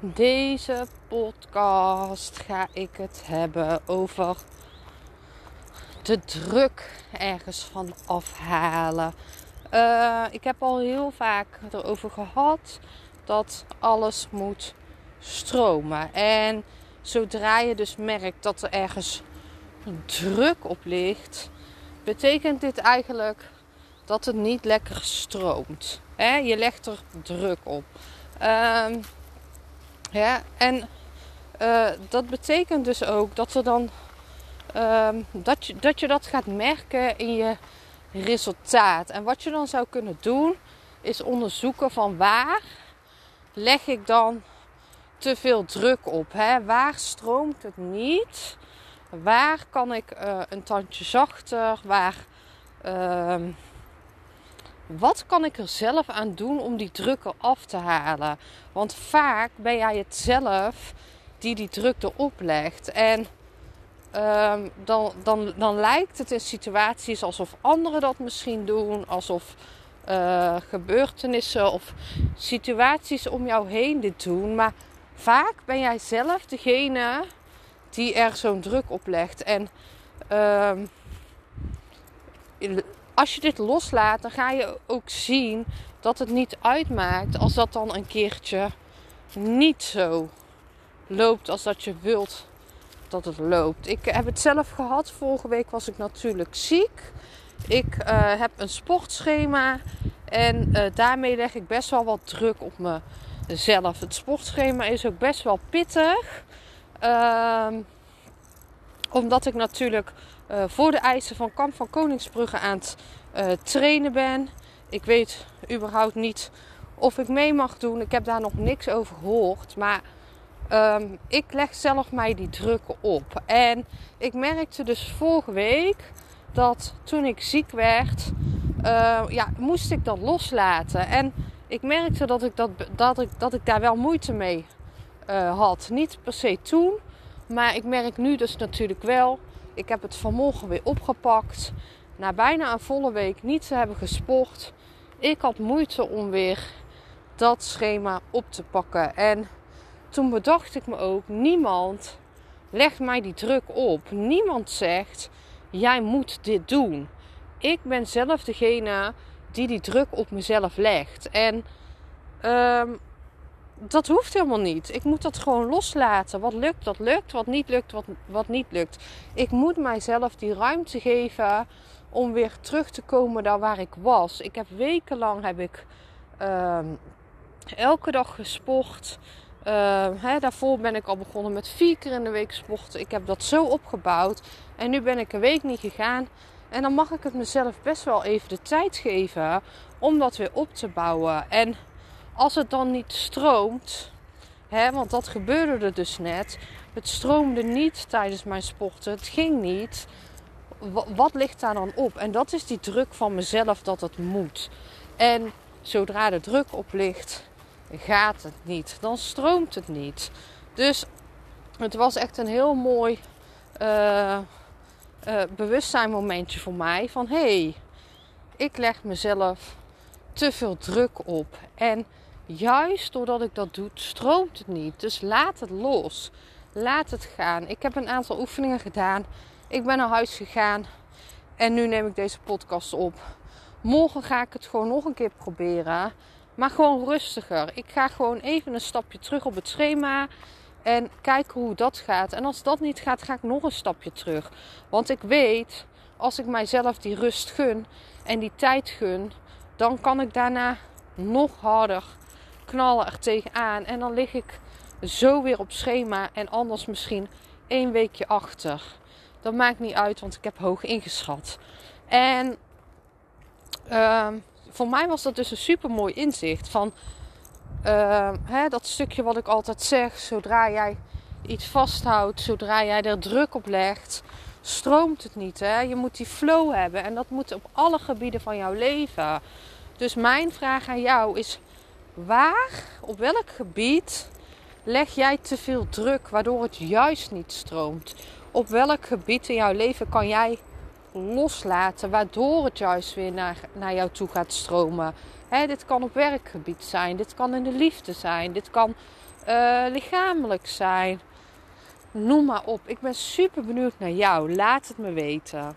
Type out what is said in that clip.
Deze podcast ga ik het hebben over de druk ergens van afhalen. Uh, ik heb al heel vaak erover gehad dat alles moet stromen. En zodra je dus merkt dat er ergens druk op ligt, betekent dit eigenlijk dat het niet lekker stroomt. Je legt er druk op. Uh, ja, en uh, dat betekent dus ook dat er dan uh, dat, je, dat je dat gaat merken in je resultaat. En wat je dan zou kunnen doen, is onderzoeken van waar leg ik dan te veel druk op. Hè? Waar stroomt het niet? Waar kan ik uh, een tandje zachter? Waar, ehm, wat kan ik er zelf aan doen om die druk eraf te halen? Want vaak ben jij het zelf die die druk erop legt. En um, dan, dan, dan lijkt het in situaties alsof anderen dat misschien doen, alsof uh, gebeurtenissen of situaties om jou heen dit doen. Maar vaak ben jij zelf degene die er zo'n druk op legt. En um, als je dit loslaat, dan ga je ook zien dat het niet uitmaakt als dat dan een keertje niet zo loopt als dat je wilt dat het loopt. Ik heb het zelf gehad. Vorige week was ik natuurlijk ziek. Ik uh, heb een sportschema en uh, daarmee leg ik best wel wat druk op mezelf. Het sportschema is ook best wel pittig. Uh, omdat ik natuurlijk uh, voor de eisen van Kamp van Koningsbrugge aan het trainen ben. Ik weet überhaupt niet of ik mee mag doen. Ik heb daar nog niks over gehoord. Maar um, ik leg zelf mij die druk op. En ik merkte dus vorige week dat toen ik ziek werd, uh, ja, moest ik dat loslaten. En ik merkte dat ik, dat, dat ik, dat ik daar wel moeite mee had. Niet per se toen, maar ik merk nu dus natuurlijk wel. Ik heb het vanmorgen weer opgepakt. Na bijna een volle week niet te hebben gesport. Ik had moeite om weer dat schema op te pakken. En toen bedacht ik me ook: niemand legt mij die druk op. Niemand zegt: jij moet dit doen. Ik ben zelf degene die die druk op mezelf legt. En um, dat hoeft helemaal niet. Ik moet dat gewoon loslaten. Wat lukt, dat lukt. Wat niet lukt, wat, wat niet lukt. Ik moet mijzelf die ruimte geven om weer terug te komen daar waar ik was. Ik heb wekenlang heb ik um, elke dag gesport. Uh, hè, daarvoor ben ik al begonnen met vier keer in de week sporten. Ik heb dat zo opgebouwd. En nu ben ik een week niet gegaan. En dan mag ik het mezelf best wel even de tijd geven om dat weer op te bouwen. En als het dan niet stroomt, hè, want dat gebeurde er dus net. Het stroomde niet tijdens mijn sporten. Het ging niet. Wat ligt daar dan op? En dat is die druk van mezelf dat het moet. En zodra de druk op ligt, gaat het niet. Dan stroomt het niet. Dus het was echt een heel mooi uh, uh, bewustzijn momentje voor mij. Van hé, hey, ik leg mezelf te veel druk op. En juist doordat ik dat doe, stroomt het niet. Dus laat het los. Laat het gaan. Ik heb een aantal oefeningen gedaan. Ik ben naar huis gegaan. En nu neem ik deze podcast op. Morgen ga ik het gewoon nog een keer proberen. Maar gewoon rustiger. Ik ga gewoon even een stapje terug op het schema. En kijken hoe dat gaat. En als dat niet gaat, ga ik nog een stapje terug. Want ik weet, als ik mijzelf die rust gun en die tijd gun, dan kan ik daarna nog harder knallen er tegenaan. En dan lig ik zo weer op schema en anders misschien één weekje achter. Dat maakt niet uit, want ik heb hoog ingeschat. En uh, voor mij was dat dus een super mooi inzicht. Van uh, hè, dat stukje wat ik altijd zeg. Zodra jij iets vasthoudt, zodra jij er druk op legt, stroomt het niet. Hè? Je moet die flow hebben. En dat moet op alle gebieden van jouw leven. Dus mijn vraag aan jou is: waar, op welk gebied leg jij te veel druk waardoor het juist niet stroomt? Op welk gebied in jouw leven kan jij loslaten waardoor het juist weer naar, naar jou toe gaat stromen? dit kan op werkgebied zijn, dit kan in de liefde zijn, dit kan uh, lichamelijk zijn. Noem maar op. Ik ben super benieuwd naar jou. Laat het me weten.